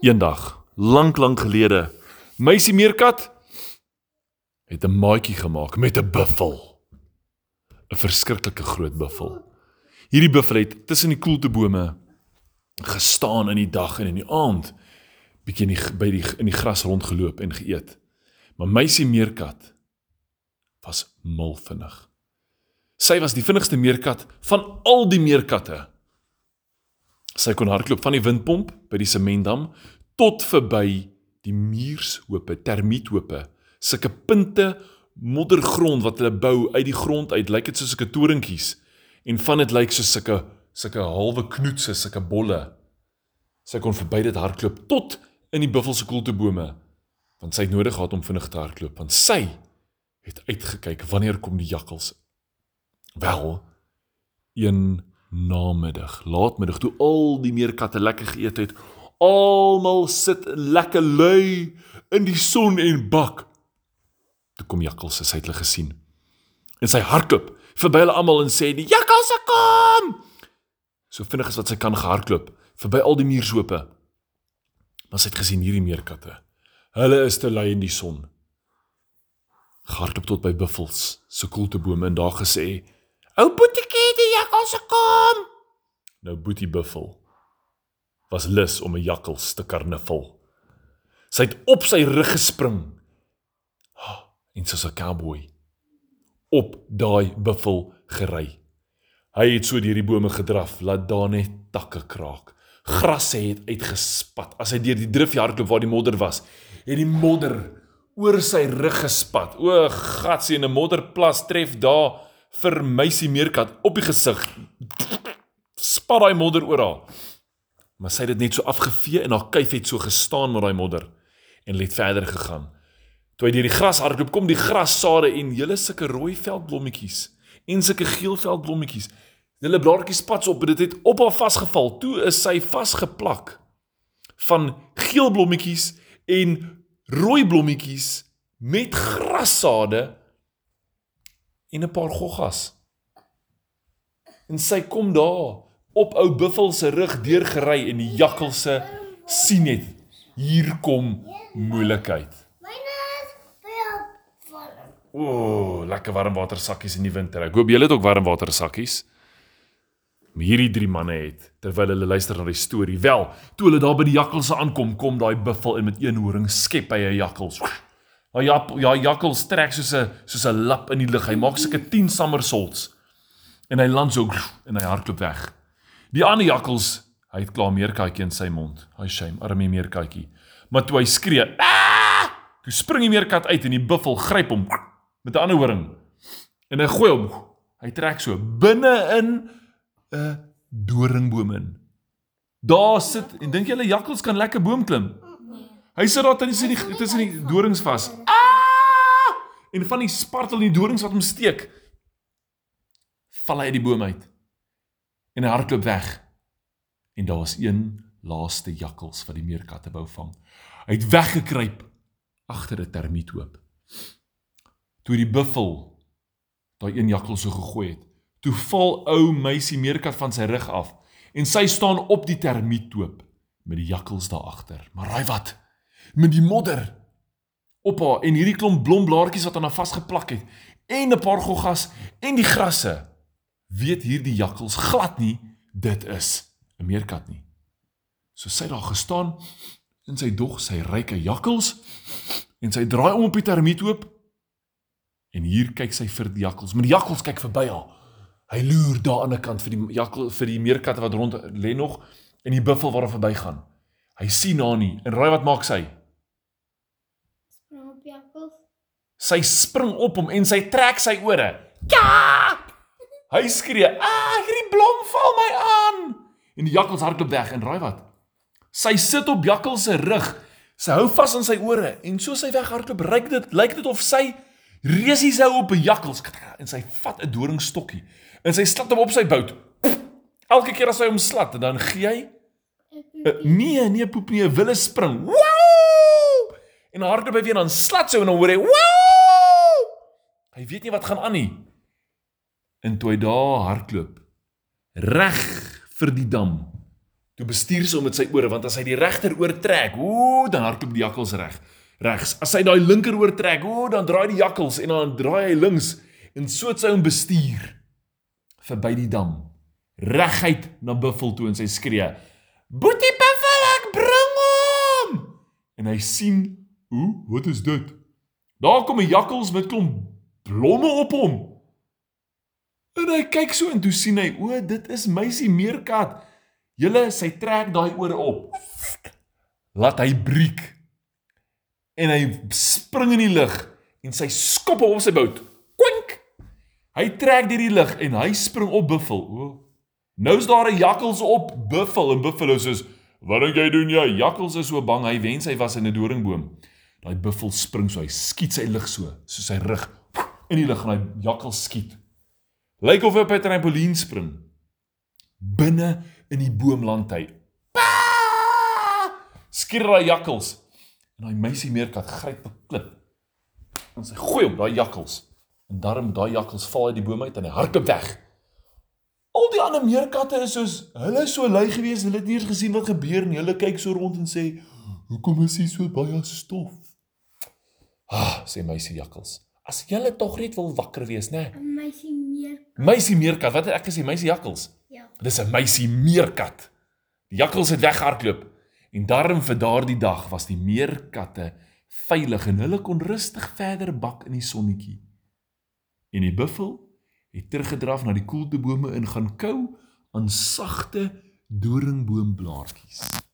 Eendag, lank lank gelede, meisie meerkat het 'n maatjie gemaak met 'n buffel. 'n Verskriklike groot buffel. Hierdie buffel het tussen die koeltebome gestaan in die dag en in die aand bietjie in die by die in die gras rondgeloop en geëet. Maar meisie meerkat was mal vinnig. Sy was die vinnigste meerkat van al die meerkatte. Sy kon hardloop van die windpomp by die sementdam tot verby die muurshope, termiethope, sulke punte moddergrond wat hulle bou uit die grond uit, lyk dit soos sulke torentjies en van dit lyk soos sulke sulke halwe knoetse, sulke bolle. Sy kon verby dit hardloop tot in die buffel se koeltebome want sy het nodig gehad om vinnig te hardloop want sy het uitgekyk wanneer kom die jakkals. Wel, een namiddag, laatmiddag toe al die meerkatte lekker geëet het, almal sit lekker lui in die son en bak. Toe kom jakkals, sy het hulle gesien. En sy hardloop verby hulle almal en sê: "Die jakkals kom!" So vinnig as wat sy kan gehardloop verby al die muurshope. Maar sy het gesien hierdie meerkatte. Hulle is te lui in die son. Gehardloop tot by buffels se koeltebome en daar gesê: "Ou boetiekie, die jakkals kom!" Nou boetie buffel was lus om 'n jakkals te karnuffel. Sy het op sy rug gespring. En soos 'n cowboy op daai buffel gery. Hy het so deur die bome gedraf, laat daar net takke kraak. Grasse het uitgespat. As hy deur die drifjie hardloop waar die modder was, het die modder oor sy rug gespat. O, gatsie 'n modderplas tref daar vir meisie meerkat op die gesig. Spat daai modder oor haar. Maar sy het dit net so afgevee en haar kuif het so gestaan met daai modder en het verder gegaan. Toe hy deur die gras hardloop, kom die grassade en hele sulke rooi veldblommetjies en sulke geel veldblommetjies. Hulle blaartjies pats op en dit het op haar vasgeval. Toe is sy vasgeplak van geel blommetjies en rooi blommetjies met grassade en 'n paar goggas. En sy kom daar op ou buffel se rug deurgery en die jakkalse sien net hier kom moeilikheid. O, oh, lekker warm water sakkies in die winter. Ek hoop julle het ook warm water sakkies. Maar hierdie drie manne het terwyl hulle luister na die storie, wel, toe hulle daar by die jakkalse aankom, kom daai buffel in met een horing skep hy 'n jakkals. Maar ja, ja, jakkals trek soos 'n soos 'n lap in die lug. Hy maak sulke 10 somersaults. En hy land so en hy hardloop weg. Die ander jakkals, hy het klaar meerkatjie in sy mond. Hy shame, arme meerkatjie. Maar toe hy skree, "Aaah!" Toe spring die meerkat uit en die buffel gryp hom met 'n ander horing. En hy gooi hom. Hy trek so binne in 'n doringboom in. Daar sit en dink julle jakkals kan lekker boom klim? Hy sit daar tussen die tussen die dorings vas. Ah! En van die spartel in die dorings wat hom steek, val hy uit die boom uit. En hy hardloop weg. En daar was een laaste jakkals wat die meerkatte wou vang. Hy het weggekruip agter 'n termiethoop. Toe die buffel daai een jakkals so gegooi het, toe val ou meisie meerkat van sy rug af en sy staan op die termiethoop met die jakkals daar agter. Maar raai wat? Met die modder op haar en hierdie klomp blomblaartjies wat aan haar vasgeplak het en 'n paar goggas en die grasse. Weet hierdie jakkals glad nie dit is 'n meerkat nie. So sy daar gestaan in sy dog, sy ryke jakkals en sy draai om op die termiethoop en hier kyk sy vir die jakkals. Maar die jakkals kyk verby haar. Hy loer daar aan die kant vir die jakkel vir die meerkatte wat rond lê nog en die buffel wat daar verbygaan. Hy sien haar nie en raai wat maak sy? Spring op jakkals. Sy spring op hom en sy trek sy ore. Ja! Hy skree: "Ah, hierdie blom val my aan!" En die jakkals hardloop weg en raai wat? Sy sit op jakkals se rug. Sy hou vas aan sy ore en so sy weghardloop, ryk dit lyk dit of sy resies hou op 'n jakkals en sy vat 'n doringstokkie en sy slat hom op sy bout. Elke keer as hy hom slat, dan gee hy nee, nee poep nie, 'n wille spring. Wow! En hardloop hy weer dan slat sy en dan hoor hy wow! Hy weet nie wat gaan aan nie. En toe hy daar hardloop reg vir die dam Toe bestuur sy hom met sy ore want as hy die regter oor trek, ooh, dan hardloop die jakkals reg. Regs. As hy daai linker oor trek, ooh, dan draai die jakkals en dan draai hy links en so het sy hom bestuur verby die dam. Reguit na Buffel toe en sy skree: "Boetie Buffel, ek bring hom!" En hy sien, "Ooh, wat is dit?" Daar kom 'n jakkals met klomp blomme op hom. En hy kyk so en toe sien hy, "O, dit is meisie meerkat." Julle sy trek daai ore op. Laat hy breek. En hy spring in die lug en sy skop hom op sy bout. Kwink. Hy trek deur die lug en hy spring op Buffel. O. Nou's daar 'n jakkals op Buffel en Buffalo sê: "Wat dink jy doen jy? Jakkals is so bang. Hy wens hy was in 'n doringboom." Daai Buffel spring so, hy skiet sy lig so, so sy rug in die lug en hy jakkals skiet. Lyk of hy op 'n trampolien spring. Binne in die boom land hy. Skier daai jakkals. En daai meisie meerkat gryp 'n klip. En sy gooi hom daai jakkals. En daarom daai jakkals val uit die boom uit en hy hardloop weg. Al die ander meerkatte is soos hulle is so lui gewees, hulle het nie eens gesien wat gebeur nie. Hulle kyk so rond en sê, "Hoekom is hier so baie stof?" Ah, sê meisie jakkals. As julle tog net wil wakker wees, né? Meisie meer. Meisie meerkat, wat het ek gesê? Meisie jakkals. Ja. Dis 'n meisie meerkat. Die jakkals het weghardloop en daarom vir daardie dag was die meerkatte veilig en hulle kon rustig verder bak in die sonnetjie. En die buffel het teruggedraf na die koelte bome en gaan kou aan sagte doringboomblaartjies.